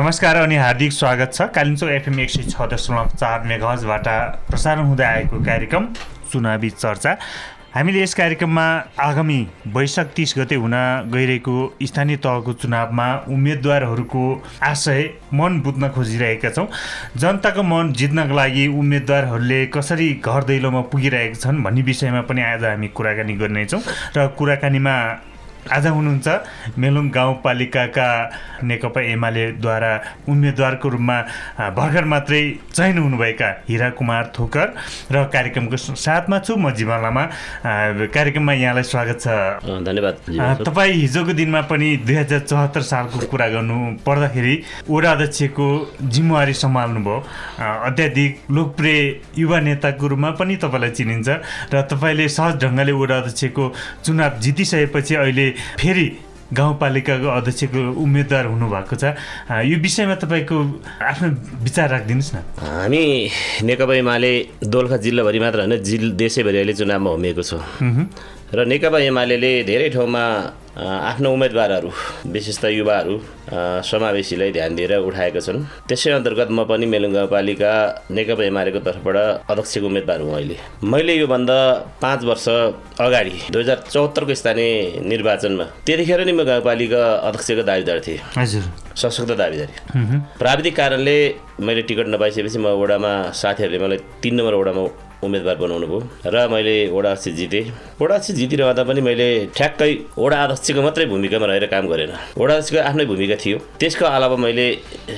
नमस्कार अनि हार्दिक स्वागत छ। कालिम्पोङ एफएम एक सय छ दशमलव चार मेघजबाट प्रसारण हुँदै आएको कार्यक्रम चुनावी चर्चा। हामीले यस कार्यक्रममा आगामी वैशाख तिस गते हुन गइरहेको स्थानीय तहको चुनावमा उम्मेदवारहरूको आशय मन बुझ्न खोजिरहेका छौँ। जनताको मन जित्नको लागि उम्मेदवारहरूले कसरी घर दैलोमा पुगिरहेका छन् भन्ने विषयमा पनि आज हामी कुराकानी गर्नेछौँ र कुराकानीमा आज हुनुहुन्छ। मेलुङ गाउँपालिकाका नेकपा एमालेद्वारा उम्मेदवारको रूपमा भर्खर मात्रै चयन हुनुभएका हिरा कुमार थोकर र कार्यक्रमको साथमा छु म जीवन लामा। कार्यक्रममा यहाँलाई स्वागत छ। धन्यवाद तपाईँ हिजोको दिनमा पनि दुई हजार चौहत्तर सालको कुरा गर्नु पर्दाखेरि वडा अध्यक्षको जिम्मेवारी सम्हाल्नुभयो। अत्याधिक लोकप्रिय युवा नेताको रूपमा पनि तपाईँलाई चिनिन्छ र तपाईँले सहज ढङ्गले वडा अध्यक्षको चुनाव जितिसकेपछि अहिले फेरि गाउँपालिकाको अध्यक्षको उम्मेद्वार हुनुभएको छ। यो विषयमा तपाईँको आफ्नो विचार राखिदिनुहोस् न। हामी नेकपा एमाले दोलखा जिल्लाभरि मात्र होइन जिल् देशैभरि अहिले चुनावमा होमिएको छ। र नेकपा एमाले धेरै ठाउँमा आफ्नो उम्मेदवारहरू विशेष त युवाहरू समावेशीलाई ध्यान दिएर उठाएका छन्। त्यसै अन्तर्गत म पनि मेलुङ गाउँपालिका नेकपा एमालेको तर्फबाट अध्यक्षको उम्मेदवार हुँ अहिले। मैले योभन्दा पाँच वर्ष अगाडि दुई हजार चौहत्तरको स्थानीय निर्वाचनमा त्यतिखेर नै म गाउँपालिका अध्यक्षको दावीदार थिएँ। हजुर। सशक्त दावीदारी। प्राविधिक कारणले मैले टिकट नपाइसकेपछि म वडामा साथीहरूले मलाई तिन नम्बर वडामा उम्मेदवार बनाउनु भयो। र मैले वडा अध्यक्ष जितेँ। वडा अध्यक्ष जितिरहँदा पनि मैले ठ्याक्कै वडा अध्यक्षको मात्रै भूमिकामा रहेर काम गरेन। वडा अध्यक्षको आफ्नै भूमिका थियो। त्यसको अलावा मैले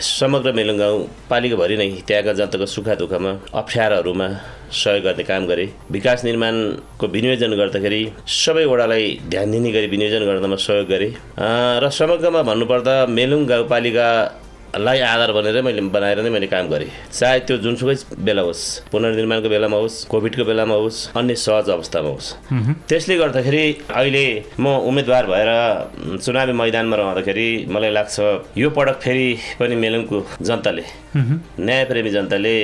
समग्र मेलुङ गाउँपालिकाभरि नै त्यहाँका जनताको सुख दुःखमा अप्ठ्यारोहरूमा सहयोग गर्ने काम गरेँ। विकास निर्माणको विनियोजन गर्दाखेरि सबै वडालाई ध्यान दिने गरी विनियोजन गर्नमा सहयोग गरेँ। र समग्रमा भन्नुपर्दा मेलुङ गाउँपालिका लाई आधार बनेर मैले बनाएर नै मैले काम गरेँ। चाहे त्यो जुनसुकै बेला होस् पुनर्निर्माणको बेलामा होस् कोभिडको बेलामा होस् अन्य सहज अवस्थामा होस्। त्यसले गर्दाखेरि अहिले म उम्मेदवार भएर चुनावी मैदानमा रहँदाखेरि मलाई लाग्छ यो पटक फेरि पनि मेलुङको जनताले न्यायप्रेमी जनताले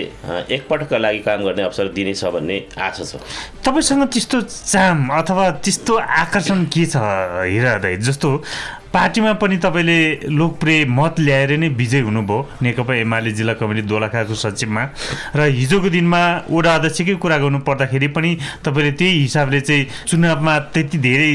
एकपटकका लागि काम गर्ने अवसर दिनेछ भन्ने आशा छ। तपाईँसँग त्यस्तो चाम अथवा त्यस्तो आकर्षण के छ हिरा जस्तो पार्टीमा पनि तपाईँले लोकप्रिय मत ल्याएर नै विजय हुनुभयो। नेकपा एमाले जिल्ला कमिटी दोलखाको सचिवमा। र हिजोको दिनमा वडा अध्यक्षकै कुरा गर्नु पर्दाखेरि पनि तपाईँले त्यही हिसाबले चाहिँ चुनावमा त्यति धेरै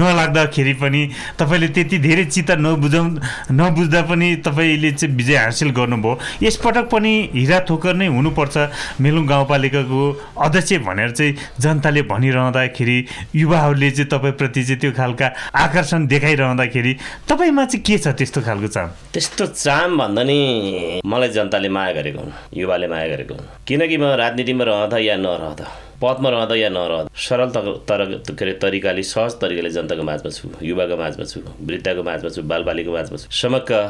नलाग्दाखेरि पनि तपाईँले त्यति धेरै चित्त नबुझाउ नबुझ्दा पनि तपाईँले चाहिँ विजय हासिल गर्नुभयो। यसपटक पनि हिरा ठोकर नै हुनुपर्छ। मेलुङ गाउँपालिकाको अध्यक्ष भनेर चाहिँ जनताले भनिरहँदाखेरि युवाहरूले चाहिँ तपाईँप्रति चाहिँ त्यो खालका आकर्षण देखाइरह रहँदाखेरि तपाईँमा चाहिँ के छ त्यस्तो खालको चाम? त्यस्तो चाम भन्दा नि मलाई जनताले माया गरेको हुन् युवाले माया गरेको हुन्। किनकि म राजनीतिमा रहँदा या नरहँदा पदमा रहँदा या नरहँदा सरल तर के अरे तरिकाले सहज तरिकाले जनताको माझमा छु युवाको माझमा छु वृद्धको माझमा छु बालबालीको माझमा छु समग्र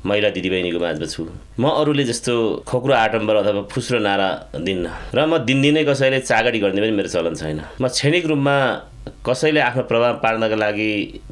महिला दिदीबहिनीको माझमा छु। म अरूले जस्तो खोक्रो आडम्बर अथवा फुस्रो नारा दिन्न र म दिनदिनै कसैले चागडी गर्ने पनि मेरो चलन छैन। म क्षणिक रूपमा कसैले आफ्नो प्रभाव पार्नको लागि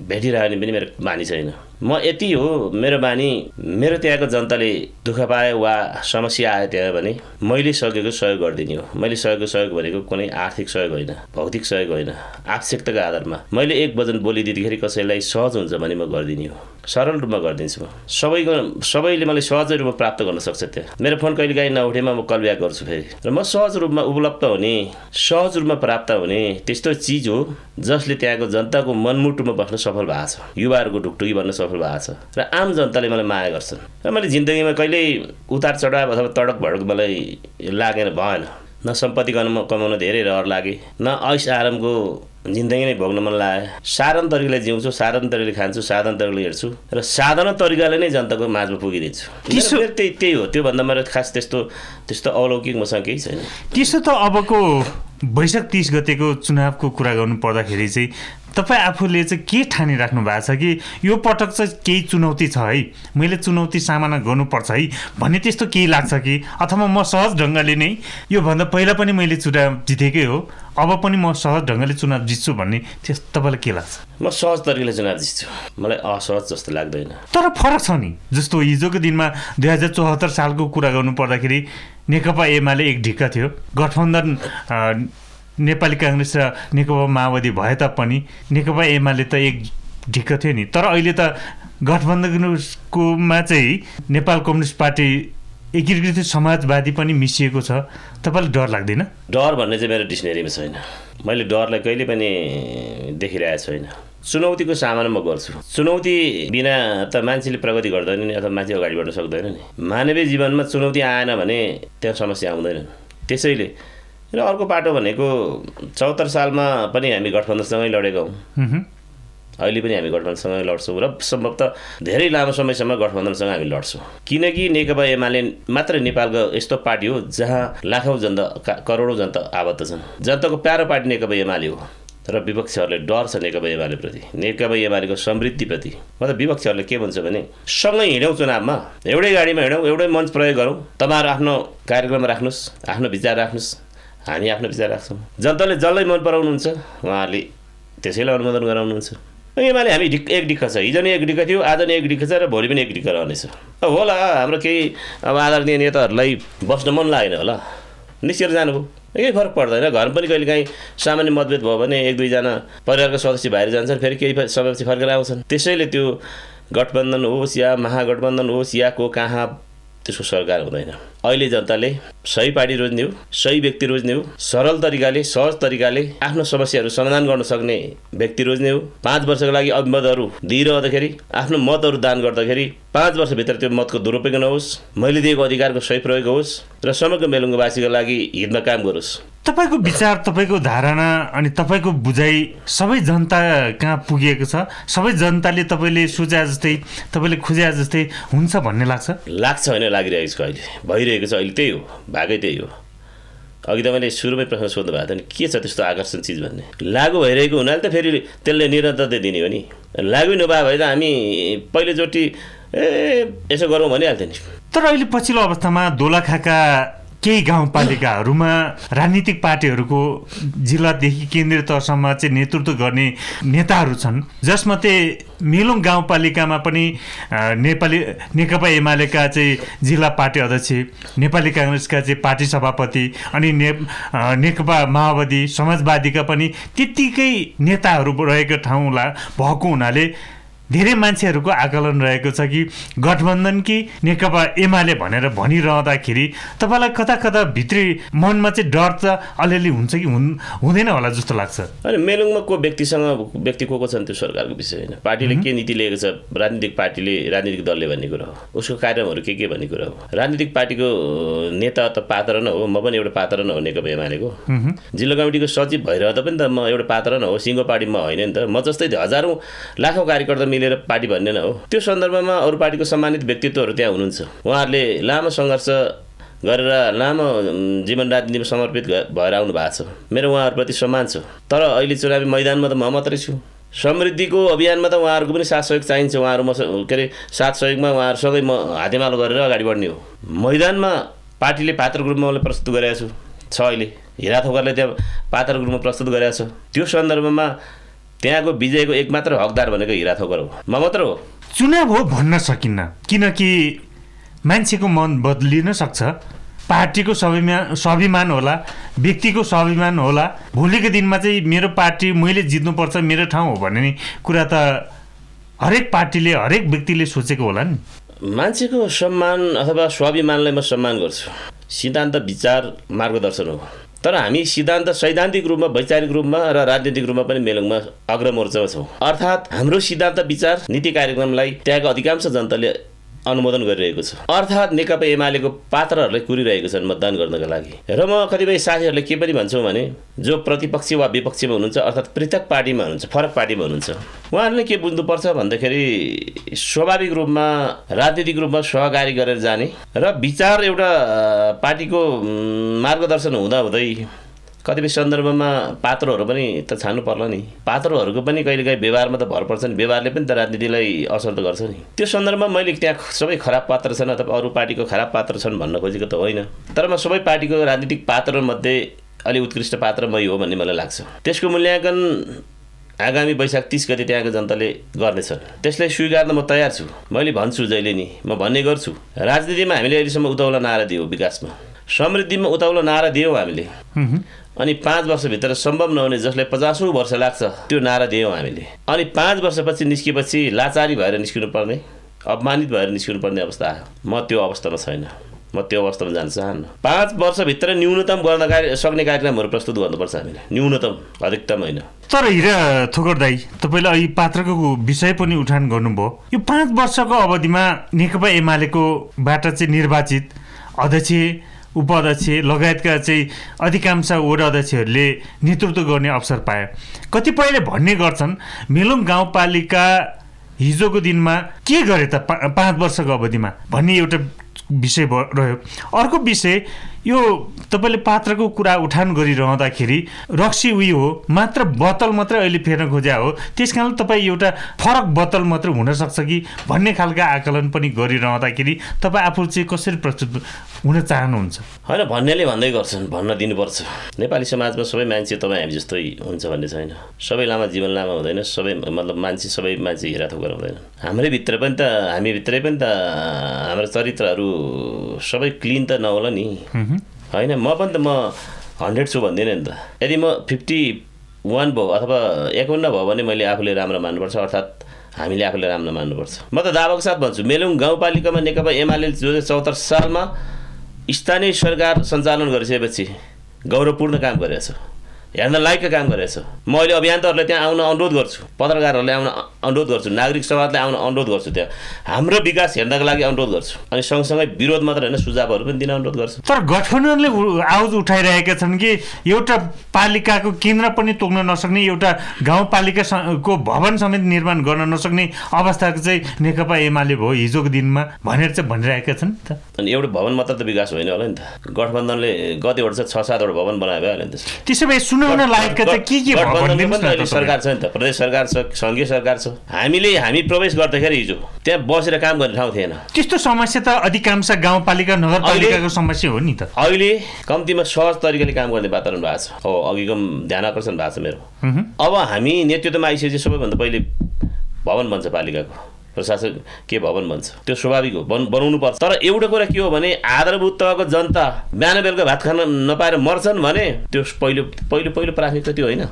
भेटिरह्यो पनि मेरो बानी छैन। म यति हो मेरो बानी मेरो त्यहाँको जनताले दुःख पाए वा समस्या आयो त्यहाँ भने मैले सकेको सहयोग गरिदिने हो। मैले सकेको सहयोग भनेको कुनै आर्थिक सहयोग होइन भौतिक सहयोग होइन आवश्यकताको आधारमा। मैले एक वचन बोलिदिँदाखेरि कसैलाई सहज हुन्छ भने म गरिदिने हो। सरल रूपमा गरिदिन्छु म। सबैको सबैले मलाई सहज रूपमा प्राप्त गर्न सक्छ त्यहाँ। मेरो फोन कहिले काहीँ नउठेमा म कल ब्याक गर्छु फेरि। र म सहज रूपमा उपलब्ध हुने सहज रूपमा प्राप्त हुने त्यस्तो चिज हो जसले त्यहाँको जनताको मनमुटुमा बस्न सफल भएको छ युवाहरूको ढुकढुकी बन्न सफल भएको छ र आम जनताले मलाई माया गर्छन्। र मैले जिन्दगीमा कहिल्यै उतार चढाव अथवा तडक भडक मलाई लागेर भएन। न सम्पत्ति कमाउन धेरै रहर लागे न ऐस आरामको जिन्दगी नै भोग्न मन लाग्यो साधारण तरिकाले जिउँछु साधारण तरिकाले खान्छु साधारण तरिकाले हेर्छु र साधारण तरिकाले नै जनताको माझमा पुगिदिन्छु। त्यही त्यही हो त्योभन्दा मेरो खास त्यस्तो त्यस्तो अलौकिक मसँग केही छैन। त्यसो त अबको वैशाख तिस गतेको चुनावको कुरा गर्नु पर्दाखेरि चाहिँ तपाईँ आफूले चाहिँ के ठानिराख्नु भएको छ कि यो पटक चाहिँ केही चुनौती छ है? मैले चुनौती सामना गर्नुपर्छ है? भन्ने त्यस्तो केही लाग्छ कि? अथवा म सहज ढङ्गले नै योभन्दा पहिला पनि मैले चुनाव जितेकै हो अब पनि म सहज ढङ्गले चुनाव जित्छु भन्ने त्यस तपाईँलाई के लाग्छ? म सहज तरिकाले चुनाव जित्छु। मलाई असहज जस्तो लाग्दैन। तर फरक छ नि। जस्तो हिजोको दिनमा दुई हजार चौहत्तर सालको कुरा गर्नु पर्दाखेरि नेकपा एमाले एक ढिक्का थियो। गठबन्धन नेपाली काङ्ग्रेस र नेकपा माओवादी भए तापनि नेकपा एमाले त एक ढिक्क थियो नि। तर अहिले त गठबन्धनकोमा चाहिँ नेपाल कम्युनिस्ट पार्टी एकीकृत समाजवादी पनि मिसिएको छ। तपाईँलाई डर लाग्दैन? डर भन्ने चाहिँ मेरो डिक्सनेरीमा छैन। मैले डरलाई कहिले पनि देखिरहेको छैन। चुनौतीको सामना म गर्छु। चुनौती बिना त मान्छेले प्रगति गर्दैन नि अथवा मान्छे अगाडि बढ्न सक्दैन नि। मानवीय जीवनमा चुनौती आएन भने त्यहाँ समस्या आउँदैन। त्यसैले र अर्को पाटो भनेको चौहत्तर सालमा पनि हामी गठबन्धनसँगै लडेका हौँ। अहिले पनि हामी गठबन्धनसँगै लड्छौँ र सम्भवतः धेरै लामो समयसम्म गठबन्धनसँग हामी लड्छौँ। किनकि नेकपा एमाले मात्र नेपालको यस्तो पार्टी हो जहाँ लाखौँ जनता करोडौँ जनता आबद्ध छन्। जनताको प्यारो पार्टी नेकपा एमाले हो। र विपक्षीहरूले डर छ नेकपा एमालेप्रति नेकपा एमालेको समृद्धिप्रति मतलब विपक्षीहरूले के भन्छ भने सँगै हिँडौँ चुनावमा एउटै गाडीमा हिँडौँ एउटै मञ्च प्रयोग गरौँ। तपाईँहरू आफ्नो कार्यक्रम राख्नुहोस् आफ्नो विचार राख्नुहोस् हामी आफ्नो विचार राख्छौँ। जनताले जसलाई मन पराउनुहुन्छ उहाँहरूले त्यसैलाई अनुमोदन गराउनुहुन्छ। एमाले हामी ढिक एक डिक्क छ। हिजो नि एक डिक्क थियो आज नि एक डिक्क छ र भोलि पनि एक डिक्क रहनेछ। होला हाम्रो केही अब आदरणीय नेताहरूलाई बस्न मन लागेन होला। निस्केर जानुभयो। केही फरक पर्दैन। घरमा पनि कहिले काहीँ सामान्य मतभेद भयो भने एक दुईजना परिवारको सदस्य बाहिर जान्छन् फेरि केही समयपछि फर्केर आउँछन्। त्यसैले त्यो गठबन्धन होस् या महागठबन्धन होस् या को कहाँ त्यसको सरकार हुँदैन। अहिले जनताले सही पार्टी रोज्ने हो सही व्यक्ति रोज्ने हो सरल तरिकाले सहज तरिकाले आफ्नो समस्याहरू समाधान गर्न सक्ने व्यक्ति रोज्ने हो। पाँच वर्षको लागि अभिमतहरू दिइरहँदाखेरि आफ्नो मतहरू दान गर्दाखेरि पाँच वर्षभित्र त्यो मतको दुरुपयोग नहोस्। मैले दिएको अधिकारको सही प्रयोग होस् र समग्र मेलुङ्गवासीको लागि हितमा काम गरोस्। तपाईँको विचार तपाईँको धारणा अनि तपाईँको बुझाइ सबै जनता कहाँ पुगेको छ? सबै जनताले तपाईँले सोचे जस्तै तपाईँले खोजे जस्तै हुन्छ भन्ने लाग्छ? लाग्छ होइन लागिरहेको छ अहिले। भइरहेको छ अहिले त्यही हो भएकै त्यही हो। अघि त मैले सुरुमै प्रश्न सोध्नु भएको थियो नि के छ त्यस्तो आकर्षण चिज भन्ने? लागु भइरहेको हुनाले त फेरि त्यसले निरन्तरता दिने हो नि। लागु नभए भए त हामी पहिलोचोटि ए यसो गरौँ भनिहाल्थ्यो नि। तर अहिले पछिल्लो अवस्थामा दोलाखाका केही गाउँपालिकाहरूमा राजनीतिक पार्टीहरूको जिल्लादेखि केन्द्रीय तहसम्म चाहिँ नेतृत्व गर्ने नेताहरू छन्। जसमध्ये मेलुङ गाउँपालिकामा पनि नेपाली नेकपा एमालेका चाहिँ जिल्ला पार्टी अध्यक्ष नेपाली काङ्ग्रेसका चाहिँ पार्टी सभापति अनि नेकपा माओवादी समाजवादीका पनि त्यत्तिकै नेताहरू रहेको ठाउँला भएको हुनाले धेरै मान्छेहरूको आकलन रहेको छ कि गठबन्धन कि नेकपा एमाले भनेर भनिरहँदाखेरि तपाईँलाई कता कता भित्री मनमा चाहिँ डर त अलिअलि हुन्छ कि हुँदैन होला जस्तो लाग्छ? अनि मेलुङमा को व्यक्तिसँग व्यक्ति को को छन् त्यो सरकारको विषय होइन। पार्टीले के नीति लिएको छ? राजनीतिक पार्टीले राजनीतिक दलले भन्ने कुरा हो। उसको कार्यक्रमहरू के के भन्ने कुरा हो? राजनीतिक पार्टीको नेता त पात्र न हो। म पनि एउटा पात्र न हो नेकपा एमालेको। जिल्ला कमिटीको सचिव भइरहँदा पनि त म एउटा पात्र न हो। सिङ्गो पार्टीमा होइन नि त। म जस्तै हजारौँ लाखौँ कार्यकर्ता मिलेर पार्टी भन्ने न हो। त्यो सन्दर्भमा अरू पार्टीको सम्मानित व्यक्तित्वहरू त्यहाँ हुनुहुन्छ। उहाँहरूले लामो सङ्घर्ष गरेर लामो जीवन राजनीतिमा समर्पित भएर आउनु भएको छ। मेरो उहाँहरूप्रति सम्मान छ। तर अहिले चुनावी मैदानमा त म मात्रै छु। समृद्धिको अभियानमा त उहाँहरूको पनि साथ सहयोग चाहिन्छ। उहाँहरू म के अरे साथ सहयोगमा उहाँहरूसँगै म हातेमालो गरेर अगाडि बढ्ने हो। मैदानमा पार्टीले पात्र ग्रुपमा मैले प्रस्तुत गरेको छु। छ अहिले। हिरा थोकरले त्यहाँ पात्र ग्रुपमा प्रस्तुत गरेको छ। त्यो सन्दर्भमा त्यहाँको विजयको एकमात्र हकदार भनेको हिरा थोकर हो। म मात्र हो। चुनाव हो भन्न सकिन्न किनकि मान्छेको मन बदलिन सक्छ। पार्टीको स्वाभिमान स्वाभिमान होला व्यक्तिको स्वाभिमान होला। भोलिको दिनमा चाहिँ मेरो पार्टी मैले जित्नुपर्छ मेरो ठाउँ हो भन्ने कुरा त हरेक पार्टीले हरेक व्यक्तिले सोचेको होला नि। मान्छेको सम्मान अथवा स्वाभिमानलाई म सम्मान गर्छु। सिद्धान्त विचार मार्गदर्शन हो। तर हामी सिद्धान्त सैद्धान्तिक रूपमा वैचारिक रूपमा र राजनीतिक रूपमा पनि मेलुङमा अग्रमोर्चामा छौँ। अर्थात् हाम्रो सिद्धान्त विचार नीति कार्यक्रमलाई त्यहाँको अधिकांश जनताले अनुमोदन गरिरहेको छ। अर्थात् नेकपा एमालेको पात्रहरूलाई कुरिरहेको छन् मतदान गर्नको लागि। र म कतिपय साथीहरूले के पनि भन्छौँ भने जो प्रतिपक्षी वा विपक्षीमा हुनुहुन्छ अर्थात् पृथक पार्टीमा हुनुहुन्छ फरक पार्टीमा हुनुहुन्छ उहाँहरूले के बुझ्नुपर्छ भन्दाखेरि स्वाभाविक रूपमा राजनीतिक रूपमा सहकारी गरेर जाने र विचार एउटा पार्टीको मार्गदर्शन हुँदा हुँदै कतिपय सन्दर्भमा पात्रहरू पनि त छान्नु पर्ला नि। पात्रहरूको पनि कहिलेकाहीँ व्यवहारमा त भर पर्छ नि। व्यवहारले पनि त राजनीतिलाई असर त गर्छ नि। त्यो सन्दर्भमा मैले त्यहाँ सबै खराब पात्र छन् अथवा अरू पार्टीको खराब पात्र छन् भन्न खोजेको त होइन। तर म सबै पार्टीको राजनीतिक पात्रमध्ये अलि उत्कृष्ट पात्र मै हो भन्ने मलाई लाग्छ। त्यसको मूल्याङ्कन आगामी वैशाख तिस गति त्यहाँको जनताले गर्नेछन्। त्यसलाई स्वीकार्न म तयार छु। मैले भन्छु जहिले नि म भन्ने गर्छु। राजनीतिमा हामीले अहिलेसम्म उतौला नारा दियो विकासमा। समृद्धिमा उताउलो नारा दियौँ हामीले। अनि पाँच वर्षभित्र सम्भव नहुने जसलाई पचासौँ वर्ष लाग्छ त्यो नारा दियौँ हामीले। अनि पाँच वर्षपछि निस्केपछि लाचारी भएर निस्किनु पर्ने अपमानित भएर निस्किनु पर्ने अवस्था म त्यो अवस्थामा छैन। म त्यो अवस्थामा जान चाहन्न। पाँच वर्षभित्र न्यूनतम गर्न कार्य सक्ने कार्यक्रमहरू प्रस्तुत गर्नुपर्छ हामीले। न्यूनतम अधिकतम होइन। तर हिरा थोकर दाई तपाईँले अहिले पात्रको विषय पनि उठान गर्नुभयो। यो पाँच वर्षको अवधिमा नेकपा एमालेकोबाट चाहिँ निर्वाचित अध्यक्ष उपाध्यक्ष लगायतका चाहिँ अधिकांश वडा अध्यक्षहरूले नेतृत्व गर्ने अवसर पाए। कतिपयले भन्ने गर्छन् मेलुङ गाउँपालिका हिजोको दिनमा के गरे त पा पाँच वर्षको अवधिमा? भन्ने एउटा विषय भयो रह्यो। अर्को विषय यो तपाईँले पात्रको कुरा उठान गरिरहँदाखेरि रक्सी उयो हो मात्र बोतल मात्रै अहिले फेर्न खोज्या हो। त्यस कारण तपाईँ एउटा फरक बोतल मात्र हुनसक्छ कि भन्ने खालका आकलन पनि गरिरहँदाखेरि तपाईँ आफू चाहिँ कसरी प्रस्तुत हुन चाहनुहुन्छ? होइन भन्नेले भन्दै गर्छन् भन्न दिनुपर्छ। नेपाली समाजमा सबै मान्छे तपाईँ हामी जस्तै हुन्छ भन्ने छैन। सबै लामा जीवन लामा हुँदैन सबै मतलब मान्छे सबै मान्छे हिरा थोकर हुँदैन। हाम्रै भित्र पनि त हामी भित्रै पनि त हाम्रो चरित्रहरू सबै क्लिन त नहोला नि। होइन म पनि त म हन्ड्रेड छु भन्दिनँ नि त। यदि म फिफ्टी वान भयो अथवा एकाउन्न भयो भने मैले आफूले राम्रो मान्नुपर्छ अर्थात् हामीले आफूले राम्रो मान्नुपर्छ। म त दावाको साथ भन्छु मेलुङ गाउँपालिकामा नेकपा एमाले दुई हजार चौहत्तर सालमा स्थानीय सरकार सञ्चालन गरिसकेपछि गौरवपूर्ण काम गरेको छ। हेर्न लायकको काम गरेको छ। म अहिले अभियन्ताहरूलाई त्यहाँ आउन अनुरोध गर्छु। पत्रकारहरूलाई आउन अनुरोध गर्छु। नागरिक समाजलाई आउन अनुरोध गर्छु त्यहाँ। हाम्रो विकास हेर्नको लागि अनुरोध गर्छु। अनि सँगसँगै विरोध मात्र होइन सुझावहरू पनि दिन अनुरोध गर्छु। तर गठबन्धनले आवाज उठाइरहेका छन् कि एउटा पालिकाको केन्द्र पनि तोक्न नसक्ने एउटा गाउँपालिका स- को भवन समेत निर्माण गर्न नसक्ने अवस्थाको चाहिँ नेकपा एमाले भयो हिजोको दिनमा भनेर चाहिँ भनिरहेका छन् त। अनि एउटा भवन मात्र त विकास होइन होला नि त। गठबन्धनले कतिवटा छ सातवटा भवन बनायो भइहाल्यो नि त्यसो त्यसो भए सुनाउन लायकका चाहिँ के के सरकार। छ नि त प्रदेश सरकार छ सङ्घीय सरकार छ हामीले हामी प्रवेश गर्दाखेरि हिजो त्यहाँ बसेर काम गर्ने ठाउँ थिएन त्यस्तो समस्या त अधिकांश गाउँपालिका नगरपालिकाको समस्या हो नि त अहिले कम्तीमा सहज तरिकाले काम गर्ने वातावरण भएको छ हो अघिको ध्यान आकर्षण भएको छ मेरो। अब हामी नेतृत्वमा आइसकेपछि सबैभन्दा पहिले भवन बन्छ पालिकाको प्रशासन के भवन बन्छ त्यो स्वाभाविक हो बन बनाउनु पर्छ तर एउटा कुरा के हो भने आधारभूत तहको जनता बिहान बेलुका भात खान नपाएर मर्छन् भने त्यो पहिलो पहिलो पहिलो प्राथमिकता त्यो होइन।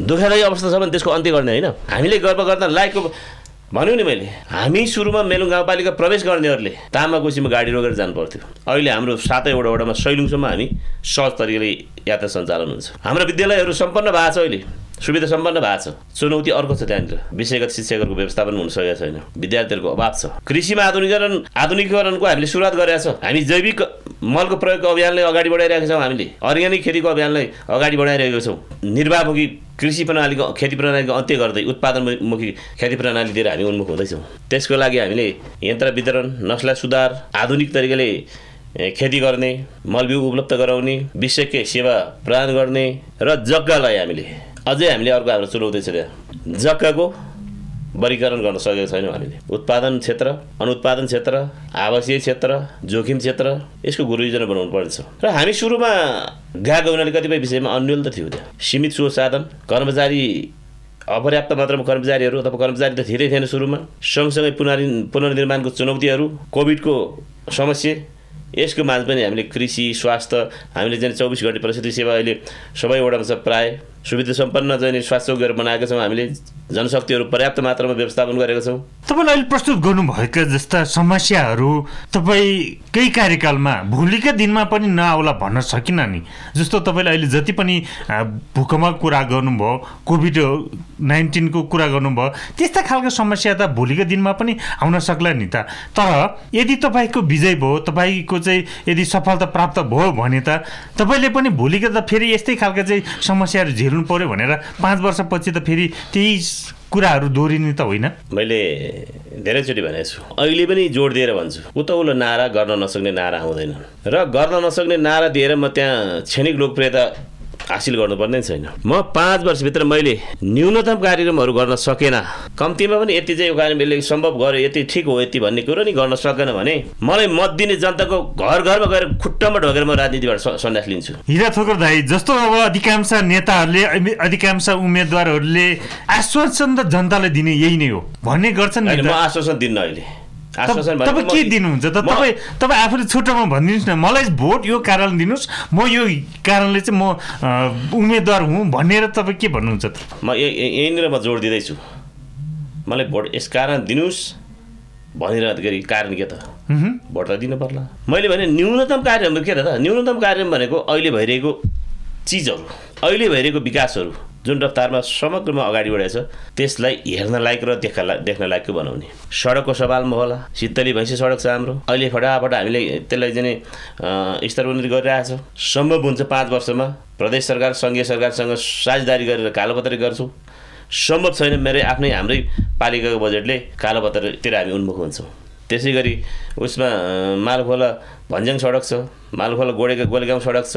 दुःखदायी अवस्था छ भने त्यसको अन्त्य गर्ने होइन। हामीले गर्व गर्दा लायकको भन्यो नि मैले हामी सुरुमा मेलुङ गाउँपालिका प्रवेश गर्नेहरूले तामाकोसीमा गाडी रोकेर जानु पर्थ्यो अहिले हाम्रो सातैवटा वडामा सैलुङसम्म हामी सहज तरिकाले यात्रा सञ्चालन हुन्छ। हाम्रो विद्यालयहरू सम्पन्न भएको छ अहिले। सुविधा सम्पन्न भएको छ। चुनौती अर्को छ त्यहाँनिर। विषयगत शिक्षकहरूको व्यवस्थापन हुन सकेको छैन। विद्यार्थीहरूको अभाव छ। कृषिमा आधुनिकरण आधुनिकीकरणको हामीले सुरुवात गरेका छौँ। हामी जैविक मलको प्रयोगको अभियानलाई अगाडि बढाइरहेका छौँ हामीले। अर्ग्यानिक खेतीको अभियानलाई अगाडि बढाइरहेका छौँ। निर्वाहमुखी कृषि प्रणालीको खेती प्रणालीको अन्त्य गर्दै उत्पादनमुखी खेती प्रणालीतिर हामी उन्मुख हुँदैछौँ। त्यसको लागि हामीले यन्त्र वितरण नस्ला सुधार आधुनिक तरिकाले खेती गर्ने मलबिउ उपलब्ध गराउने विषयकै सेवा प्रदान गर्ने र जग्गालाई हामीले अझै हामीले अर्को हाम्रो चुनौती छ त्यहाँ जग्गाको वर्गीकरण गर्न सकेको छैनौँ हामीले। उत्पादन क्षेत्र अनुत्पादन क्षेत्र आवासीय क्षेत्र जोखिम क्षेत्र यसको गुरुयोजना बनाउनु पर्नेछ। र हामी सुरुमा गएको हुनाले कतिपय विषयमा अन्यल त थियो त्यहाँ। सीमित स्रोत साधन कर्मचारी अपर्याप्त मात्रामा कर्मचारीहरू अथवा कर्मचारी त धेरै थिएन सुरुमा। सँगसँगै पुनर् पुनर्निर्माणको चुनौतीहरू कोभिडको समस्या यसको माझ पनि हामीले कृषि स्वास्थ्य हामीले चाहिँ चौबिस घन्टे प्रसुति सेवा अहिले सबै वडामा छ प्राय। सुविधा सम्पन्न चाहिँ स्वास्थ्य चौकीहरू बनाएका छौँ। हामीले जनशक्तिहरू पर्याप्त मात्रामा व्यवस्थापन गरेका छौँ। तपाईँले अहिले प्रस्तुत गर्नुभएका जस्ता समस्याहरू तपाईँकै कार्यकालमा भोलिका दिनमा पनि नआउला भन्न सकिन नि। जस्तो तपाईँले अहिले जति पनि भूकम्पको कुरा गर्नुभयो कोभिड नाइन्टिनको कुरा गर्नुभयो त्यस्ता खालको समस्या त भोलिको दिनमा पनि आउन सक्ला नि त। तर यदि तपाईँको विजय भयो तपाईँको चाहिँ यदि सफलता प्राप्त भयो भने त तपाईँले पनि भोलिको त फेरि यस्तै खालको चाहिँ समस्याहरू झेल्नु पऱ्यो भनेर पाँच वर्षपछि त फेरि त्यही कुराहरू दोहोरिने त होइन। मैले धेरैचोटि भनेको छु अहिले पनि जोड दिएर भन्छु उतौलो नारा गर्न नसक्ने नारा आउँदैन। र गर्न नसक्ने नारा दिएर म त्यहाँ क्षणिक लोकप्रियता हासिल गर्नुपर्ने छैन। म पाँच वर्षभित्र मैले न्यूनतम कार्यक्रमहरू गर्न सकेन। कम्तीमा पनि यति चाहिँ यो कार्यक्रम यसले सम्भव गर्यो यति ठिक हो यति भन्ने कुरो नि गर्न सकेन भने मलाई मत दिने जनताको घर घरमा गएर खुट्टामा ढोकेर म राजनीतिबाट सन्यास लिन्छु। हिरा थोकर दाई जस्तो अब अधिकांश नेताहरूले अधिकांश उम्मेदवारहरूले आश्वासन त जनतालाई दिने यही नै हो। भन्ने गर्छन् म आश्वासन दिन्न अहिले। तपाईँ के दिनुहुन्छ त? तपाईँ तपाईँ आफूले छुट्टामा भनिदिनुहोस् न। मलाई भोट यो कारणले दिनुहोस्। म यो कारणले चाहिँ म उम्मेदवार हुँ भनेर तपाईँ के भन्नुहुन्छ त? म यहीँनिर म जोड दिँदैछु। मलाई भोट यस कारण दिनुहोस् भनिरहँदाखेरि कारण के त। भोट त दिनु पर्ला। मैले भने न्यूनतम कार्य के त? न्यूनतम कार्य भनेको अहिले भइरहेको चिजहरू अहिले भइरहेको विकासहरू। जुन रफ्तारमा समग्रमा अगाडि बढेको छ त्यसलाई हेर्न लायक र देख्न देख्न लायकको बनाउने। सडकको सवालमा होला। सित्तली भैँसी सडक छ हाम्रो। अहिले फटाफट हामीले त्यसलाई चाहिँ अँ, स्तरोन्नति गरिरहेछौँ सम्भव हुन्छ पाँच वर्षमा प्रदेश सरकार सङ्घीय सरकारसँग साझेदारी गरेर कालोपत्री गर्छौँ। सम्भव छैन मेरै आफ्नै हाम्रै पालिकाको बजेटले कालोपत्रतिर हामी उन्मुख हुन्छौँ। त्यसै गरी उसमा मालखोला भन्ज्याङ सडक छ। मालखोला गोडे गोलेगाउँ सडक छ।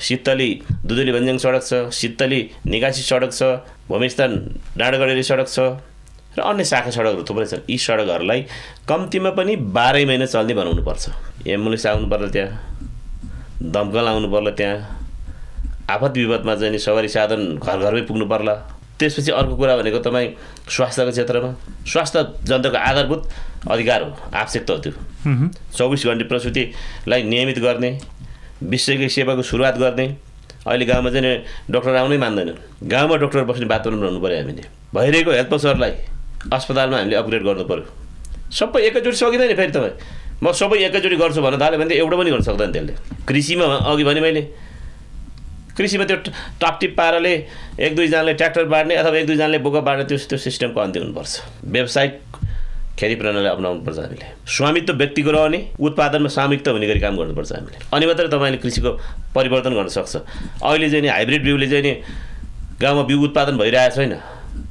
सित्तली दुधुली भन्ज्याङ सडक छ सित्तली निकासी सडक छ भूमिस्थान डाँडागढेरी सडक छ र अन्य शाखा सडकहरू थुप्रै छन्। यी सडकहरूलाई कम्तीमा पनि बाह्रै महिना चल्ने बनाउनु पर्छ एम्बुलेन्स आउनु पर्ला त्यहाँ दमकल आउनु पर्ला त्यहाँ आफत विपदमा चाहिँ सवारी साधन घर घरमै पुग्नु पर्ला त्यसपछि अर्को कुरा भनेको तपाईँ स्वास्थ्यको क्षेत्रमा। स्वास्थ्य जनताको आधारभूत अधिकार हो आवश्यकता हो त्यो। चौबिस घन्टे प्रसुतिलाई नियमित गर्ने विश्वकै सेवाको सुरुवात गर्ने अहिले गाउँमा चाहिँ डक्टर आउनै मान्दैनन्। गाउँमा डक्टर बस्ने वातावरण बनाउनु पऱ्यो हामीले। भइरहेको हेल्थ पोस्टरलाई अस्पतालमा हामीले अपग्रेड गर्नु पऱ्यो सबै एकैचोटि सकिँदैन फेरि तपाईँ। म सबै एकैचोटि गर्छु भन्न थाल्यो भने त एउटा पनि गर्न सक्दैन त्यसले। कृषिमा अघि भने मैले। कृषिमा त्यो टापटिप पाराले एक दुईजनाले ट्र्याक्टर बाँड्ने अथवा एक दुईजनाले बोका बाँड्ने त्यो त्यो सिस्टमको अन्त्य हुनुपर्छ। व्यावसायिक खेती प्रणाली अप्नाउनुपर्छ हामीले। स्वामित्व व्यक्तिको रहने उत्पादनमा सामूहिकता हुने गरी काम गर्नुपर्छ हामीले। अनि मात्रै तपाईँले कृषिको परिवर्तन गर्न सक्छ। अहिले चाहिँ नि हाइब्रिड बिउले चाहिँ नि गाउँमा बिउ उत्पादन भइरहेको छैन।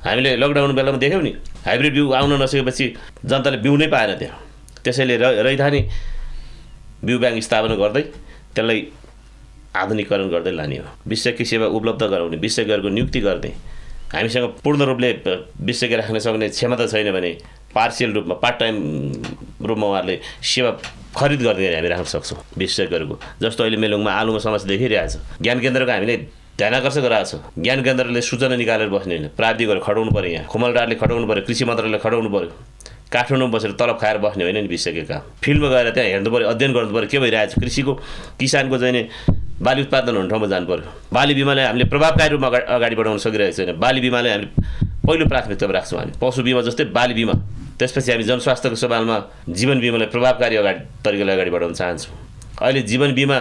हामीले लकडाउन बेलामा देख्यौँ नि हाइब्रिड बिउ आउन नसकेपछि जनताले बिउ नै पाएन त्यहाँ त्यसैले र रैथाने बिउ ब्याङ्क स्थापना गर्दै त्यसलाई आधुनिकरण गर्दै लाने हो विषयकी सेवा उपलब्ध गराउने विषयकहरूको नियुक्ति गर्ने हामीसँग पूर्ण रूपले विषयकी राख्न सक्ने क्षमता छैन भने पार्सियल रूपमा पार्ट टाइम रूपमा उहाँहरूले सेवा खरिद गर्ने गरी हामी राख्न सक्छौँ विशेषज्ञहरूको जस्तो अहिले मेलुङमा आलुमा समस्या देखिरहेछ ज्ञान केन्द्रको हामीले ध्यान आकर्षण गराएको छ। ज्ञान केन्द्रले सूचना निकालेर बस्ने होइन प्राविधिकहरू खटाउनु पऱ्यो यहाँ। खुमलडारले खटाउनु पऱ्यो कृषि मन्त्रालयले खटाउनु पऱ्यो। काठमाडौँमा बसेर तलब खाएर बस्ने होइन नि विषयको काम। फिल्डमा गएर त्यहाँ हेर्नु पऱ्यो अध्ययन गर्नु पऱ्यो के भइरहेको छ कृषिको किसानको चाहिँ बाली उत्पादन हुने ठाउँमा जानु पऱ्यो। बाली बिमालाई हामीले प्रभावकारी रूपमा अगाडि बढाउन सकिरहेको छैन। बाली बिमालाई हामीले पहिलो प्राथमिकतामा राख्छौँ हामी। पशु बिमा जस्तै बाली बिमा। त्यसपछि हामी जनस्वास्थ्यको सवालमा जीवन बिमालाई प्रभावकारी अगाडि तरिकाले अगाडि बढाउन चाहन्छौँ। अहिले जीवन बिमा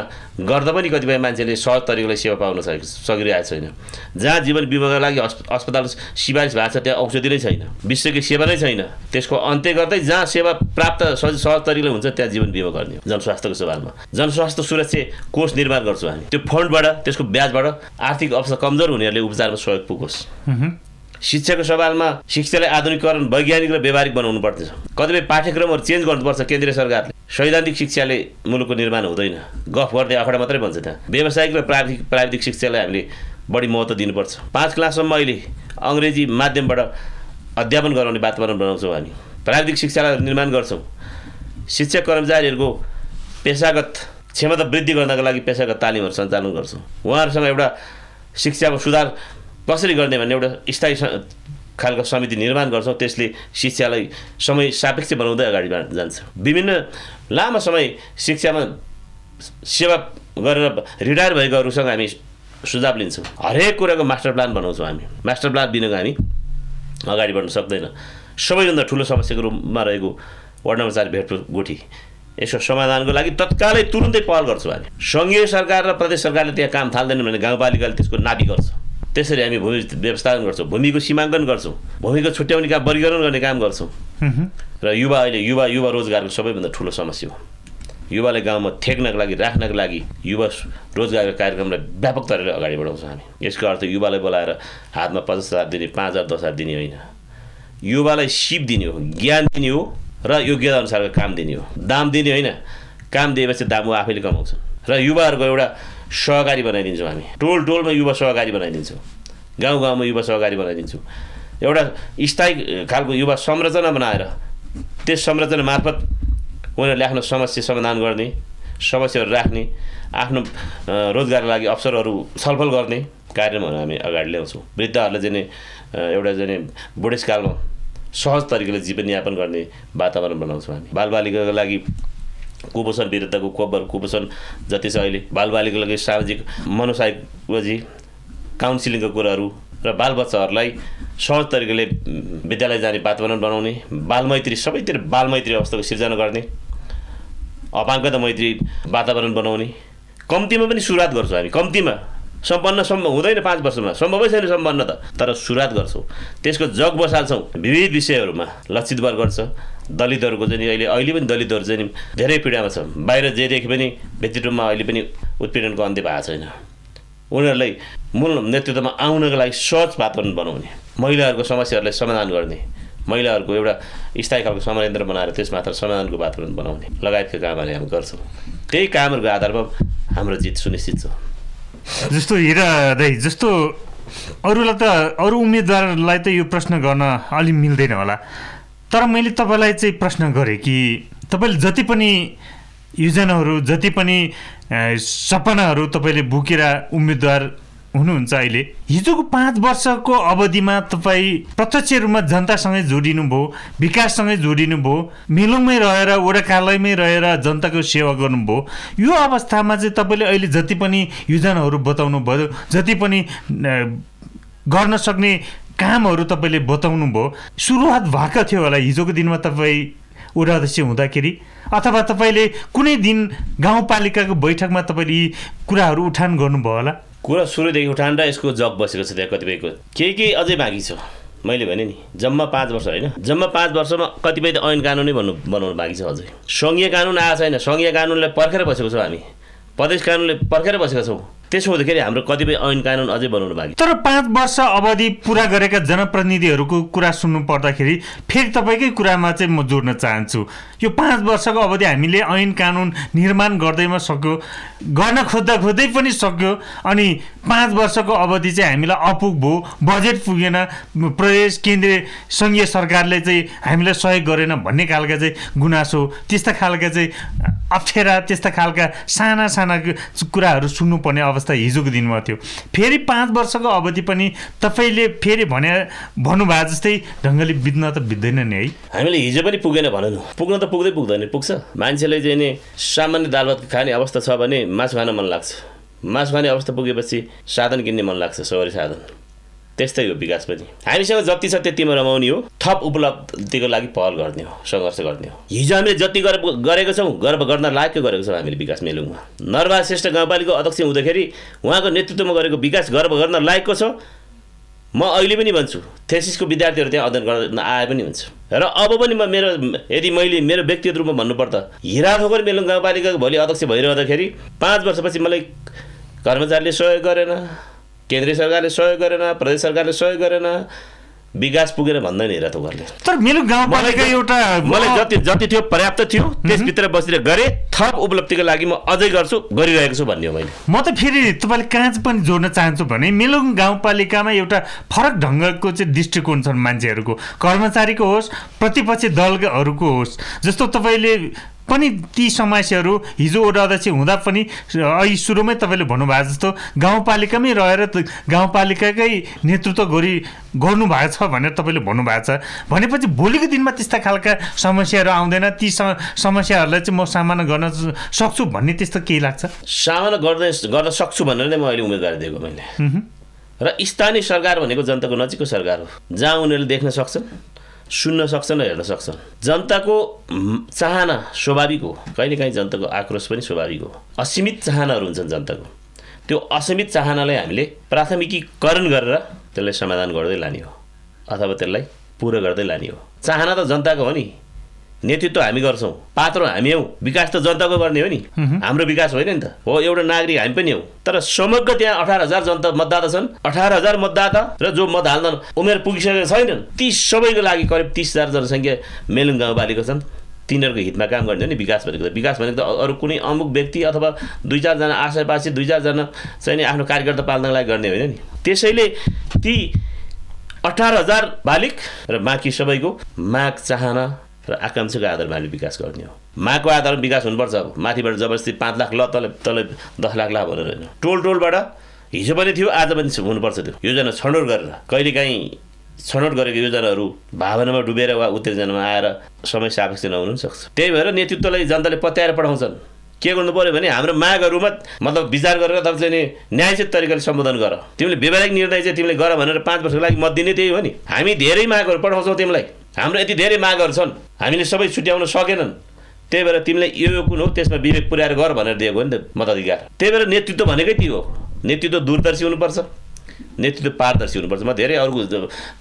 गर्दा पनि कतिपय मान्छेले सहज तरिकाले सेवा पाउन सके सकिरहेको छैन। जहाँ जीवन बिमाको लागि अस्पताल सिफारिस भएको छ त्यहाँ औषधि नै छैन। विश्वकै सेवा नै छैन। त्यसको अन्त्य गर्दै जहाँ सेवा प्राप्त सहज सहज तरिकाले हुन्छ त्यहाँ जीवन बिमा गर्ने जनस्वास्थ्यको सवालमा। जनस्वास्थ्य सुरक्षा कोष निर्माण गर्छौँ हामी। त्यो फन्डबाट त्यसको ब्याजबाट आर्थिक अवस्था कमजोर हुनेहरूले उपचारमा सहयोग पुगोस्। शिक्षाको सवालमा शिक्षालाई आधुनिकरण वैज्ञानिक र व्यावहारिक बनाउनु पर्दछ। कतिपय पाठ्यक्रमहरू चेन्ज गर्नुपर्छ केन्द्रीय सरकारले। सैद्धान्तिक शिक्षाले मुलुकको निर्माण हुँदैन। गफ गर्दै आँकडा मात्रै भन्छ त्यहाँ। व्यावसायिक र प्राविधिक प्राविधिक शिक्षालाई हामीले बढी महत्त्व दिनुपर्छ। पाँच क्लाससम्म अहिले अङ्ग्रेजी माध्यमबाट अध्यापन गराउने वातावरण बनाउँछौँ हामी। प्राविधिक शिक्षालाई निर्माण गर्छौँ। शिक्षक कर्मचारीहरूको पेसागत क्षमता वृद्धि गर्नका लागि पेसागत तालिमहरू सञ्चालन गर्छौँ। उहाँहरूसँग एउटा शिक्षाको सुधार कसरी गर्ने भन्ने एउटा स्थायी खालको समिति निर्माण गर्छौँ त्यसले शिक्षालाई समय सापेक्ष बनाउँदै अगाडि जान्छ। विभिन्न लामो समय शिक्षामा सेवा गरेर रिटायर भएकोहरूसँग हामी सुझाव लिन्छौँ। हरेक कुराको मास्टर प्लान बनाउँछौँ हामी। मास्टर प्लान बिनाको हामी अगाडि बढ्न सक्दैन। सबैभन्दा ठुलो समस्याको रूपमा रहेको वार्ड नम्बर चार भेटपुर गुठी। यसको समाधानको लागि तत्कालै तुरुन्तै पहल गर्छौँ हामी। सङ्घीय सरकार र प्रदेश सरकारले त्यहाँ काम थाल्दैन भने गाउँपालिकाले त्यसको नापी गर्छ। त्यसरी हामी भूमि व्यवस्थापन गर्छौँ भूमिको सीमाङ्कन गर्छौँ भूमिको छुट्याउने काम वर्गीकरण गर्ने काम गर्छौँ। र युवा अहिले युवा युवा रोजगारको सबैभन्दा ठुलो समस्या हो। युवालाई गाउँमा थेक्नको लागि राख्नको लागि युवा रोजगारको कार्यक्रमलाई व्यापक तरिकाले अगाडि बढाउँछौँ हामी। यसको अर्थ युवालाई बोलाएर हातमा पचास हजार दिने पाँच हजार दस हजार दिने होइन। युवालाई सिप दिने हो ज्ञान दिने हो र योग्यता अनुसारको काम दिने हो। दाम दिने होइन। काम दिएपछि दाम ऊ आफैले कमाउँछन्। र युवाहरूको एउटा सहकारी बनाइदिन्छौँ हामी। टोल टोलमा युवा सहकारी बनाइदिन्छौँ। गाउँ गाउँमा युवा सहकारी बनाइदिन्छौँ। एउटा स्थायी खालको युवा संरचना बनाएर त्यस संरचना मार्फत उनीहरूले आफ्नो समस्या समाधान गर्ने समस्याहरू राख्ने आफ्नो रोजगारको लागि अवसरहरू छलफल गर्ने कार्यक्रमहरू हामी अगाडि ल्याउँछौँ। वृद्धहरूलाई चाहिँ नि, अ, एउटा चाहिँ नि बुढेसकालमा सहज तरिकाले जीवनयापन गर्ने वातावरण बनाउँछौँ हामी। बालबालिकाको लागि कुपोषण विरुद्धको कोबर कुपोषण जति छ अहिले बालबालिकाको लागि सामाजिक मनोसाइकोलोजी काउन्सिलिङको कुराहरू र बालबच्चाहरूलाई सहज तरिकाले विद्यालय जाने वातावरण बनाउने बालमैत्री सबैतिर बालमैत्री अवस्थाको सिर्जना गर्ने अपाङ्गता मैत्री वातावरण बनाउने कम्तीमा पनि सुरुवात गर्छौँ हामी। कम्तीमा सम्पन्न सम्भव हुँदैन पाँच वर्षमा सम्भवै छैन सम्पन्न त तर सुरुवात गर्छौँ। त्यसको जग बसाल्छौँ। विविध विषयहरूमा लक्षित वर्ग गर्छ। दलितहरूको चाहिँ अहिले अहिले पनि दलितहरू चाहिँ धेरै पीडामा छ बाहिर जे देखे पनि व्यक्तित्वमा अहिले पनि उत्पीडनको अन्त्य भएको छैन। उनीहरूलाई मूल नेतृत्वमा आउनको लागि सहज वातावरण बनाउने महिलाहरूको समस्याहरूलाई समाधान गर्ने महिलाहरूको एउटा स्थायी खालको समारेन्द्र बनाएर त्यसमात्र समाधानको वातावरण बनाउने लगायतका कामहरू हामी गर्छौँ। त्यही कामहरूको आधारमा हाम्रो जित सुनिश्चित छ। जस्तो हिरा दाई जस्तो अरूलाई त अरू उम्मेदवारलाई त यो प्रश्न गर्न अलि मिल्दैन होला। तर मैले तपाईँलाई चाहिँ प्रश्न गरेँ कि तपाईँले जति पनि योजनाहरू जति पनि सपनाहरू तपाईँले बोकेर उम्मेदवार हुनुहुन्छ अहिले हिजोको पाँच वर्षको अवधिमा तपाईँ प्रत्यक्ष रूपमा जनतासँगै जोडिनु भयो विकाससँगै जोडिनु भयो मेलुङमै रहेर वडा कार्यालयमै रहेर जनताको सेवा गर्नुभयो यो अवस्थामा चाहिँ तपाईँले अहिले जति पनि योजनाहरू बताउनु भयो जति पनि गर्न सक्ने कामहरू तपाईँले बताउनु भयो सुरुवात भएको थियो होला हिजोको दिनमा तपाईँ वडा अध्यक्ष हुँदाखेरि अथवा तपाईँले कुनै दिन गाउँपालिकाको बैठकमा तपाईँले यी कुराहरू उठान गर्नुभयो होला? कुरा सुरुदेखि उठान र यसको जग बसेको छ त्यहाँ कतिपयको। केही केही अझै बाँकी छ। मैले भने नि जम्मा पाँच वर्ष होइन? जम्मा पाँच वर्षमा कतिपय त ऐन कानुनै भन्नु बनाउनु बाँकी छ अझै। सङ्घीय कानुन आएको छैन। सङ्घीय कानुनलाई पर्खेर बसेको छौँ हामी। प्रदेश कानुनले पर्खेर बसेका छौँ। त्यसो हुँदाखेरि हाम्रो कतिपय ऐन कानुन अझै बनाउनु बाँकी तर पाँच वर्ष अवधि पुरा गरेका जनप्रतिनिधिहरूको कुरा सुन्नु पर्दाखेरि फेरि तपाईँकै कुरामा चाहिँ म जोड्न चाहन्छु। यो पाँच वर्षको अवधि हामीले ऐन कानुन निर्माण गर्दैमा सक्यो गर्न खोज्दा खोज्दै पनि सक्यो अनि पाँच वर्षको अवधि चाहिँ हामीलाई अपुग भयो बजेट पुगेन प्रदेश केन्द्रीय सङ्घीय सरकारले चाहिँ हामीलाई सहयोग गरेन भन्ने खालका चाहिँ गुनासो त्यस्ता खालका चाहिँ अप्ठ्यारा त्यस्ता खालका साना साना कुराहरू सुन्नुपर्ने अवस्था हिजोको दिनमा थियो। फेरि पाँच वर्षको अवधि पनि तपाईँले फेरि भने भन्नुभएको जस्तै ढङ्गले बित्न त बित्दैन नि है। हामीले हिजो पनि पुगेन भनौँ पुग्न त पुग्दै पुग्दैन पुग्छ। मान्छेले चाहिँ नि सामान्य दाल भात खाने अवस्था छ भने मासु खान मन लाग्छ। मासु खाने अवस्था पुगेपछि साधन किन्ने मन लाग्छ सवारी साधन। त्यस्तै हो विकास पनि। हामीसँग जति छ त्यतिमा रमाउने हो। थप उपलब्धिको लागि पहल गर्ने हो सङ्घर्ष गर्ने हो। हिजो हामीले जति गरेको छौँ गर्व गर्न लायक गरेको छौँ हामीले विकास मेलुङमा। नरबा श्रेष्ठ गाउँपालिकाको अध्यक्ष हुँदाखेरि उहाँको नेतृत्वमा गरेको विकास गर्व गर्न लायकको छ। म अहिले पनि भन्छु थेसिसको विद्यार्थीहरू त्यहाँ अध्ययन गर्न आए पनि हुन्छ। र अब पनि म मेरो यदि मैले मेरो व्यक्तिगत रूपमा भन्नुपर्दा हिराथोकर मेलुङ गाउँपालिकाको भोलि अध्यक्ष भइरहँदाखेरि पाँच वर्षपछि मलाई कर्मचारीले सहयोग गरेन। केन्द्रीय सरकारले सहयोग गरेन प्रदेश सरकारले सहयोग गरेन विकास पुगेर भन्दैन हेर थोकरले तर मेरो गाउँपालिका एउटा मलाई जति जति थियो पर्याप्त थियो त्यसभित्र बसेर गरेँ थप उपलब्धिको लागि म अझै गर्छु गरिरहेको छु भन्ने हो मैले। म त फेरि तपाईँले कहाँ पनि जोड्न चाहन्छु भने मेलुङ गाउँपालिकामा एउटा फरक ढङ्गको चाहिँ दृष्टिकोण छन् मान्छेहरूको। कर्मचारीको होस् प्रतिपक्षी दलहरूको होस् जस्तो तपाईँले पनि ती समस्याहरू हिजो वडा अध्यक्ष हुँदा पनि अहिले सुरुमै तपाईँले भन्नुभएको जस्तो गाउँपालिकामै रहेर गाउँपालिकाकै नेतृत्व गरी गर्नुभएको छ भनेर तपाईँले भन्नुभएको छ। भनेपछि भोलिको दिनमा त्यस्ता खालका समस्याहरू आउँदैन। ती समस्याहरूलाई चाहिँ म सामना गर्न सक्छु भन्ने त्यस्तो केही लाग्छ? सामना गर्दै गर्न सक्छु भनेर नै म अहिले उम्मेदवारी दिएको मैले। र स्थानीय सरकार भनेको जनताको नजिकको सरकार हो। जहाँ उनीहरूले देख्न सक्छन् सुन्न सक्छन् र हेर्न सक्छन्। जनताको चाहना स्वाभाविक हो। कहिलेकाहीँ जनताको आक्रोश पनि स्वाभाविक हो। असीमित चाहनाहरू हुन्छन् जनताको। त्यो असीमित चाहनालाई हामीले प्राथमिकीकरण गरेर त्यसलाई समाधान गर्दै लाने हो। अथवा त्यसलाई पुरा गर्दै लाने हो। चाहना त जनताको हो नि। नेतृत्व हामी गर्छौँ पात्र हामी हौ। विकास त जनताको गर्ने हो नि। हाम्रो विकास होइन नि त। हो एउटा नागरिक हामी पनि हौ। तर समग्र त्यहाँ अठार हजार जनता मतदाता छन्। अठार हजार मतदाता र जो मत हाल्न उमेर पुगिसकेका छैनन् ती सबैको लागि करिब तिस हजार जनसङ्ख्या मेलुङ गाउँपालिका छन्। तिनीहरूको हितमा काम गर्ने हो नि विकास भनेको त। विकास भनेको त अरू कुनै अमुक व्यक्ति अथवा दुई चारजना आशापासी दुई चारजना चाहिँ आफ्नो कार्यकर्ता पाल्नको लागि गर्ने होइन नि। त्यसैले ती अठार हजार बालिक र बाँकी सबैको माग चाहना र आकाङ्क्षाको आधारमा हामीले विकास गर्ने हो। माको आधारमा विकास हुनुपर्छ। माथिबाट जबरजस्ती पाँच लाख ल तल तल दस लाख ला भनेर होइन। टोल टोलबाट हिजो पनि थियो आज पनि हुनुपर्छ त्यो। योजना छनौट गरेर कहिलेकाहीँ छनौट गरेको योजनाहरू भावनामा डुबेर वा उत्तेजनामा आएर समय सापेक्ष नहुनु पनि सक्छ। त्यही भएर नेतृत्वलाई जनताले पत्याएर पठाउँछन्। के गर्नु पऱ्यो भने हाम्रो मागहरूमा मतलब विचार गरेर तपाईँले नि न्यायचित तरिकाले सम्बोधन गर। तिमीले व्यवहारिक निर्णय चाहिँ तिमीले गर भनेर पाँच वर्षको लागि मत दिने त्यही हो नि। हामी धेरै मागहरू पठाउँछौँ तिमीलाई। हाम्रो यति धेरै मागहरू छन्। हामीले सबै छुट्याउन सकेनन्। त्यही भएर तिमीलाई यो यो कुन हो त्यसमा विवेक पुर्याएर गर भनेर दिएको हो नि त मताधिकार। त्यही भएर नेतृत्व भनेकै त्यो हो। नेतृत्व दूरदर्शी हुनुपर्छ। नेतृत्व पारदर्शी हुनुपर्छ। म धेरै अरूको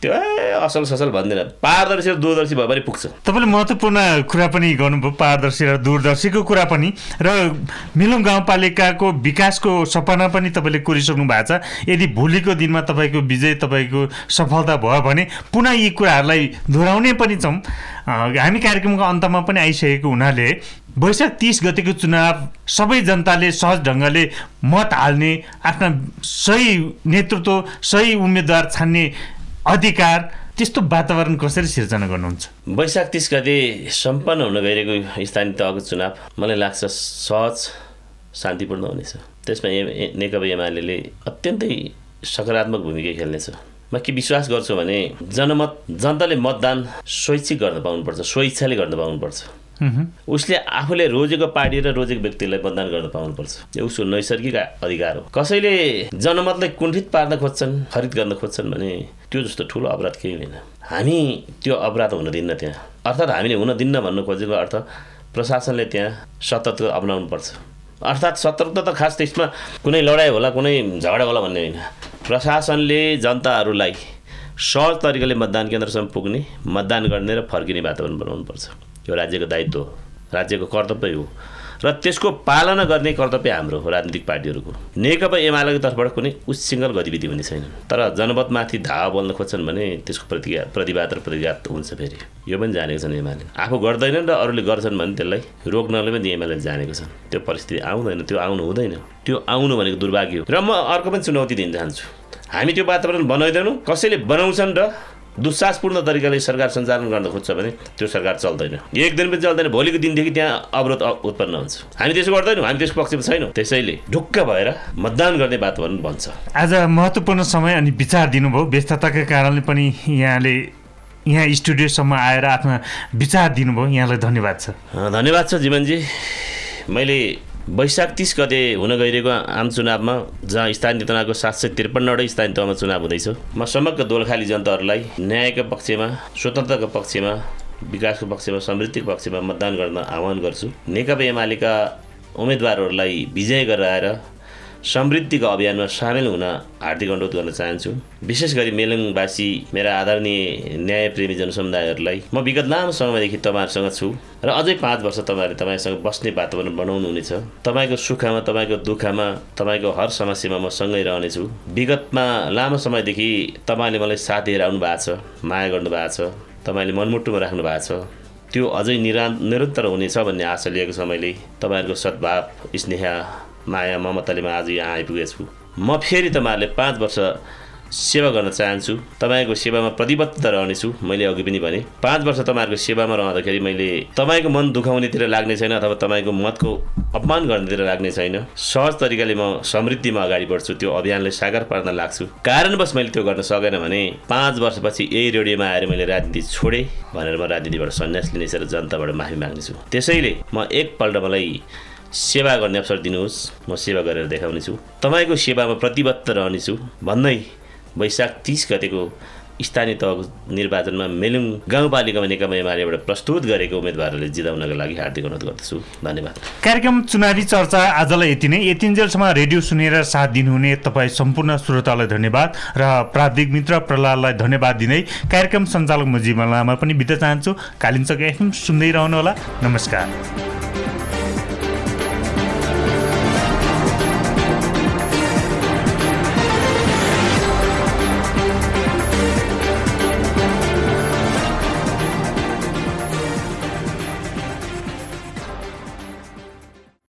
त्यो ए असल ससल भन्दिनँ। पारदर्शी र दूरदर्शी भयो भने पुग्छ। तपाईँले महत्त्वपूर्ण कुरा पनि गर्नुभयो पारदर्शी र दूरदर्शीको कुरा पनि। र मिलुङ गाउँपालिकाको विकासको सपना पनि तपाईँले कोरिसक्नु भएको छ। यदि भोलिको दिनमा तपाईँको विजय तपाईँको सफलता भयो भने पुनः यी कुराहरूलाई दोहोऱ्याउने पनि छौँ। हामी कार्यक्रमको अन्तमा पनि आइसकेको हुनाले वैशाख तिस गतिको चुनाव सबै जनताले सहज ढङ्गले मत हाल्ने आफ्ना सही नेतृत्व सही उम्मेदवार छान्ने अधिकार त्यस्तो वातावरण कसरी सिर्जना गर्नुहुन्छ? वैशाख तिस गते सम्पन्न हुन गइरहेको स्थानीय तहको चुनाव मलाई लाग्छ सहज शान्तिपूर्ण हुनेछ। त्यसमा नेकपा एमाले अत्यन्तै सकारात्मक भूमिका खेल्नेछ। म के विश्वास गर्छु भने जनमत जनताले मतदान स्वैच्छिक गर्न पाउनुपर्छ स्वेच्छाले गर्न पाउनुपर्छ। उसले आफूले रोजेको पार्टी र रोजेको व्यक्तिलाई मतदान गर्न पाउनुपर्छ। यो उसको नैसर्गिक अधिकार हो। कसैले जनमतलाई कुण्ठित पार्न खोज्छन् खरिद गर्न खोज्छन् भने त्यो जस्तो ठुलो अपराध केही होइन हामी त्यो अपराध हुन दिन्न त्यहाँ। अर्थात् हामीले हुन दिन्न भन्नु खोजेको अर्थ प्रशासनले त्यहाँ सतर्क अप्नाउनु पर्छ अर्थात् सतर्कता त खास त्यसमा कुनै लडाइँ होला कुनै झगडा होला भन्ने होइन। प्रशासनले जनताहरूलाई सहज तरिकाले मतदान केन्द्रसम्म पुग्ने मतदान गर्ने र फर्किने वातावरण बनाउनुपर्छ। यो राज्यको दायित्व हो। राज्यको कर्तव्य हो। र त्यसको पालना गर्ने कर्तव्य हाम्रो हो राजनीतिक पार्टीहरूको। नेकपा एमालेको तर्फबाट कुनै उच्चिङ्गल गतिविधि हुने छैन। तर जनमतमाथि धावा बोल्न खोज्छन् भने त्यसको प्रतिक्रिया प्रतिवाद र प्रतिघात हुन्छ फेरि। यो पनि जानेको छन् एमाले। आफू गर्दैनन् र अरूले गर्छन् भने त्यसलाई रोक्नले पनि एमाले जानेको छन्। त्यो परिस्थिति आउँदैन त्यो आउनु हुँदैन। त्यो आउनु भनेको दुर्भाग्य हो। र म अर्को पनि चुनौती दिन चाहन्छु। हामी त्यो वातावरण बनाइदिनु कसैले बनाउँछन् र दुस्साहसपूर्ण तरिकाले सरकार सञ्चालन गर्न खोज्छ भने त्यो सरकार चल्दैन। एक दिन पनि चल्दैन भोलिको दिनदेखि त्यहाँ अवरोध उत्पन्न हुन्छ। हामी त्यसो गर्दैनौँ हामी त्यसको पक्षमा छैनौँ। त्यसैले ढुक्क भएर मतदान गर्ने वातावरण बन्छ। आज महत्त्वपूर्ण समय अनि विचार दिनुभयो। व्यस्तताका कारणले पनि यहाँले यहाँ स्टुडियोसम्म आएर आफ्ना विचार दिनुभयो। यहाँलाई धन्यवाद छ। धन्यवाद छ जीवनजी। मैले वैशाख तिस गते हुन गइरहेको आम चुनावमा जहाँ स्थानीय तहको सात सय त्रिपन्नवटै स्थानीय तहमा चुनाव हुँदैछ। म समग्र दोलखाली जनताहरूलाई न्यायको पक्षमा स्वतन्त्रको पक्षमा विकासको पक्षमा समृद्धिको पक्षमा मतदान गर्न आह्वान गर्छु। नेकपा एमालेका उम्मेदवारहरूलाई विजय गराएर समृद्धिको अभियानमा सामेल हुन हार्दिक अनुरोध गर्न चाहन्छु। विशेष गरी मेलुङवासी मेरा आदरणीय न्यायप्रेमी जनसमुदायहरूलाई म विगत लामो समयदेखि तपाईँहरूसँग छु र अझै पाँच वर्ष तपाईँहरूले तपाईँसँग बस्ने वातावरण बनाउनु हुनेछ। तपाईँको सुखमा तपाईँको दुःखमा तपाईँको हर समस्यामा म सँगै रहनेछु। विगतमा लामो समयदेखि तपाईँले मलाई साथ दिएर आउनु भएको छ माया गर्नु भएको छ तपाईँले मनमुटुमा राख्नु भएको छ। त्यो अझै निरा निरन्तर हुनेछ भन्ने आशा लिएको छ मैले तपाईँहरूको सद्भाव स्नेह माया ममताले म आज यहाँ आइपुगेको छु म फेरि तपाईँहरूले पाँच वर्ष सेवा गर्न चाहन्छु। तपाईँको सेवामा प्रतिबद्ध रहनेछु मैले अघि पनि भने। पाँच वर्ष तपाईँहरूको सेवामा रहँदाखेरि मैले तपाईँको मन दुखाउनेतिर लाग्ने छैन अथवा तपाईँको मतको अपमान गर्नेतिर लाग्ने छैन। सहज तरिकाले म समृद्धिमा अगाडि बढ्छु त्यो अभियानलाई साकार पार्न लाग्छु। कारणवश मैले त्यो गर्न सकेन भने पाँच वर्षपछि यही रेडियोमा आएर मैले राजनीति छोडेँ भनेर म राजनीतिबाट सन्यास लिनेछ र जनताबाट माफी माग्नेछु। त्यसैले म एकपल्ट मलाई सेवा गर्ने अवसर दिनुहोस्। म सेवा गरेर देखाउनेछु। तपाईँको सेवामा प्रतिबद्ध रहनेछु। भन्दै वैशाख तिस गतेको स्थानीय तहको निर्वाचनमा मेलुङ गाउँपालिकामा नेकपा एमालेबाट प्रस्तुत गरेको उम्मेदवारहरूले जिताउनका लागि हार्दिक अनुरोध गर्दछु। धन्यवाद। कार्यक्रम चुनावी चर्चा आजलाई यति नै। यतिन्जेलसम्म रेडियो सुनेर साथ दिनुहुने तपाईँ सम्पूर्ण श्रोतालाई धन्यवाद र प्राविधिक मित्र प्रहलादलाई धन्यवाद दिँदै कार्यक्रम सञ्चालक म जीवन लामा पनि बित्न चाहन्छु। कालिम्चोक एफएम सुन्दै रहनुहोला। नमस्कार।